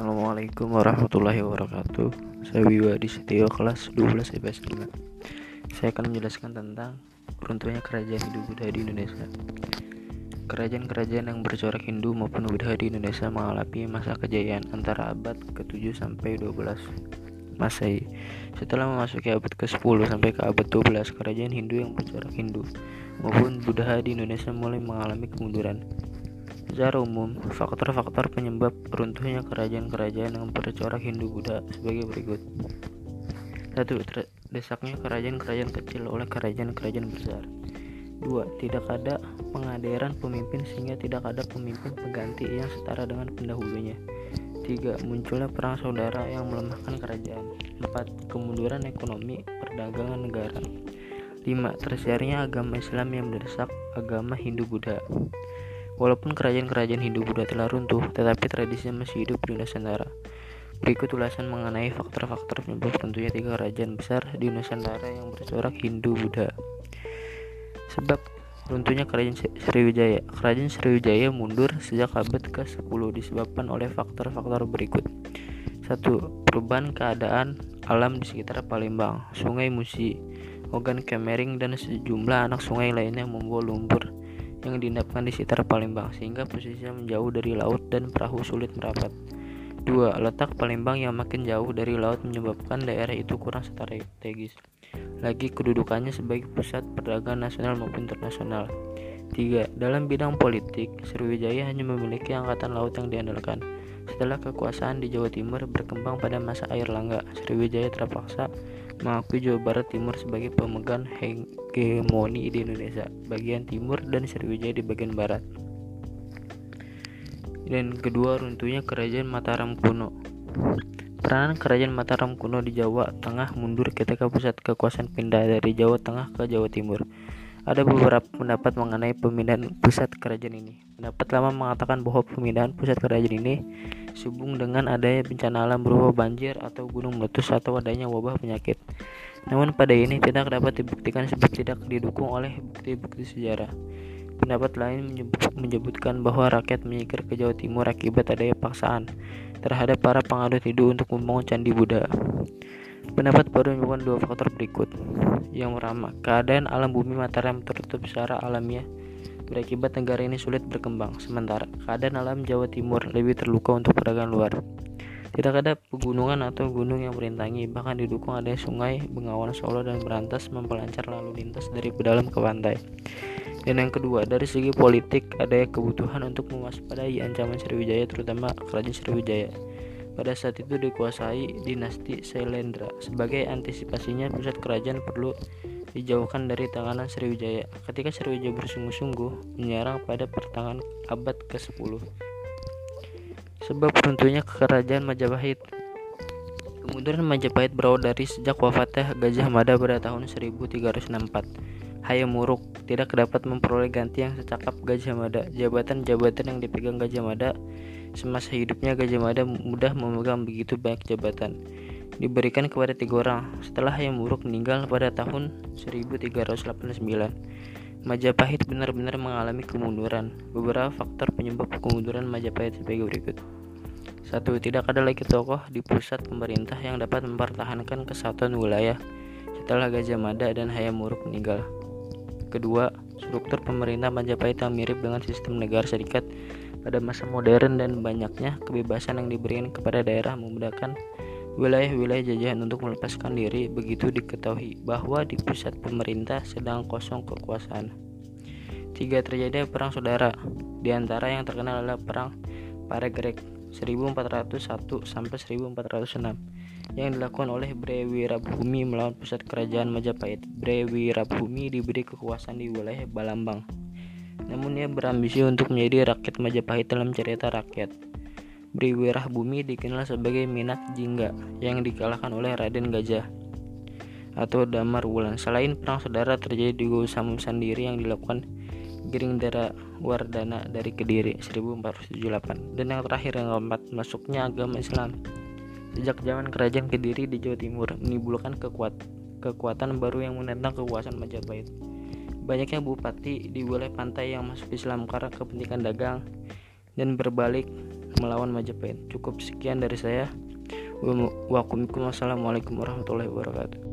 Assalamualaikum warahmatullahi wabarakatuh. Saya Wiwa di Setio kelas 12 IPS 5 Saya akan menjelaskan tentang runtuhnya kerajaan Hindu Buddha di Indonesia. Kerajaan-kerajaan yang bercorak Hindu maupun Buddha di Indonesia mengalami masa kejayaan antara abad ke-7 sampai 12 Masehi. Setelah memasuki abad ke-10 sampai ke abad 12 Kerajaan Hindu yang bercorak Hindu maupun Buddha di Indonesia mulai mengalami kemunduran Secara umum, faktor-faktor penyebab runtuhnya kerajaan-kerajaan yang bercorak Hindu-Buddha sebagai berikut. 1. Desaknya kerajaan-kerajaan kecil oleh kerajaan-kerajaan besar. 2. Tidak ada pengadaran pemimpin sehingga tidak ada pemimpin pengganti yang setara dengan pendahulunya. 3. Munculnya perang saudara yang melemahkan kerajaan. 4. Kemunduran ekonomi perdagangan negara. 5. Tersiarnya agama Islam yang mendesak agama Hindu-Buddha. Walaupun kerajaan-kerajaan Hindu Buddha telah runtuh, tetapi tradisinya masih hidup di Nusantara. Berikut ulasan mengenai faktor-faktor penyebab runtuhnya tiga kerajaan besar di Nusantara yang bercorak Hindu Buddha. Sebab runtuhnya kerajaan Sriwijaya. Kerajaan Sriwijaya mundur sejak abad ke-10 disebabkan oleh faktor-faktor berikut. 1. Perubahan keadaan alam di sekitar Palembang, Sungai Musi, Ogan Kemering dan sejumlah anak sungai lainnya membawa lumpur yang diendapkan di sekitar Palembang sehingga posisinya menjauh dari laut dan perahu sulit merapat. 2. Letak Palembang yang makin jauh dari laut menyebabkan daerah itu kurang strategis. Lagi kedudukannya sebagai pusat perdagangan nasional maupun internasional. 3. Dalam bidang politik, Sriwijaya hanya memiliki angkatan laut yang diandalkan. Setelah kekuasaan di Jawa Timur berkembang pada masa air langga, Sriwijaya terpaksa mengakui Jawa Barat Timur sebagai pemegang hegemoni di Indonesia bagian timur dan Sriwijaya di bagian barat. Dan kedua runtuhnya kerajaan Mataram kuno. Peranan kerajaan Mataram kuno di Jawa Tengah mundur ketika pusat kekuasaan pindah dari Jawa Tengah ke Jawa Timur. Ada beberapa pendapat mengenai pemindahan pusat kerajaan ini. Pendapat lama mengatakan bahwa pemindahan pusat kerajaan ini sehubung dengan adanya bencana alam berupa banjir atau gunung meletus atau adanya wabah penyakit. Namun pada ini tidak dapat dibuktikan sebab tidak didukung oleh bukti-bukti sejarah. Pendapat lain menyebutkan bahwa rakyat menyingkir ke Jawa Timur akibat adanya paksaan terhadap para pengadut Hindu untuk membangun Candi Buddha. Pendapat baru menyebutkan dua faktor berikut. Yang pertama, keadaan alam bumi Mataram tertutup secara alamiah berakibat negara ini sulit berkembang. Sementara keadaan alam Jawa Timur lebih terluka untuk perdagangan luar. Tidak ada pegunungan atau gunung yang merintangi, bahkan didukung adanya sungai Bengawan Solo dan Berantas memperlancar lalu lintas dari pedalam ke pantai. Dan yang kedua, dari segi politik ada kebutuhan untuk mewaspadai ancaman Sriwijaya terutama kerajaan Sriwijaya pada saat itu dikuasai dinasti Sailendra. Sebagai antisipasinya, pusat kerajaan perlu dijauhkan dari tanganan Sriwijaya. Ketika Sriwijaya bersungguh-sungguh menyerang pada pertengahan abad ke-10. Sebab runtuhnya kerajaan Majapahit. Kemudian Majapahit berawal dari sejak wafatnya Gajah Mada pada tahun 1364. Hayam Wuruk tidak dapat memperoleh ganti yang secakap Gajah Mada. Jabatan-jabatan yang dipegang Gajah Mada Semasa hidupnya Gajah Mada mudah memegang begitu banyak jabatan. Diberikan kepada tiga orang setelah yang buruk meninggal pada tahun 1389. Majapahit benar-benar mengalami kemunduran. Beberapa faktor penyebab kemunduran Majapahit sebagai berikut. Satu, tidak ada lagi tokoh di pusat pemerintah yang dapat mempertahankan kesatuan wilayah setelah Gajah Mada dan Hayam Wuruk meninggal. Kedua, struktur pemerintah Majapahit yang mirip dengan sistem negara serikat pada masa modern dan banyaknya kebebasan yang diberikan kepada daerah memudahkan wilayah-wilayah jajahan untuk melepaskan diri begitu diketahui bahwa di pusat pemerintah sedang kosong kekuasaan. Tiga terjadi perang saudara. Di antara yang terkenal adalah perang Paregrek 1401 sampai 1406 yang dilakukan oleh Bre Wirabhumi melawan pusat kerajaan Majapahit. Bre Wirabhumi diberi kekuasaan di wilayah Balambang namun ia berambisi untuk menjadi rakyat Majapahit dalam cerita rakyat. Briwirah Bumi dikenal sebagai Minat Jingga yang dikalahkan oleh Raden Gajah atau Damar Wulan. Selain perang saudara terjadi di Gusam sendiri yang dilakukan Giringdara Wardana dari Kediri 1478 dan yang terakhir yang keempat masuknya agama Islam sejak zaman kerajaan Kediri di Jawa Timur menimbulkan kekuat, kekuatan baru yang menentang kekuasaan Majapahit. Banyaknya bupati di wilayah pantai yang masuk Islam karena kepentingan dagang dan berbalik melawan Majapahit. Cukup sekian dari saya. Wassalamualaikum warahmatullahi wabarakatuh